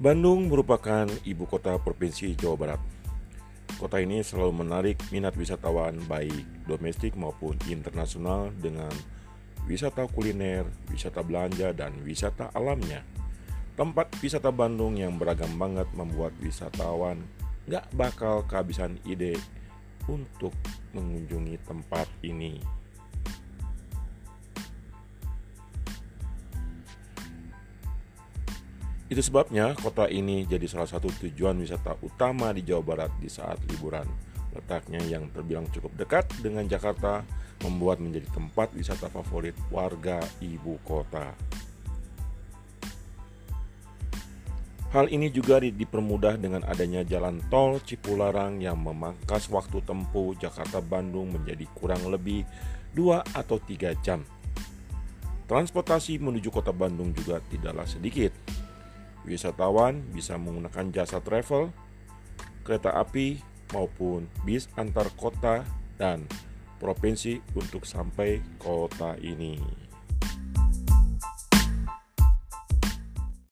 Bandung merupakan ibu kota provinsi Jawa Barat. Kota ini selalu menarik minat wisatawan baik domestik maupun internasional dengan wisata kuliner, wisata belanja, dan wisata alamnya. Tempat wisata Bandung yang beragam banget membuat wisatawan gak bakal kehabisan ide untuk mengunjungi tempat ini. Itu sebabnya kota ini jadi salah satu tujuan wisata utama di Jawa Barat di saat liburan. Letaknya yang terbilang cukup dekat dengan Jakarta membuat menjadi tempat wisata favorit warga ibu kota. Hal ini juga dipermudah dengan adanya jalan tol Cipularang yang memangkas waktu tempuh Jakarta-Bandung menjadi kurang lebih 2 atau 3 jam. Transportasi menuju kota Bandung juga tidaklah sedikit, Wisatawan bisa menggunakan jasa travel, kereta api, maupun bis antar kota dan provinsi untuk sampai kota ini.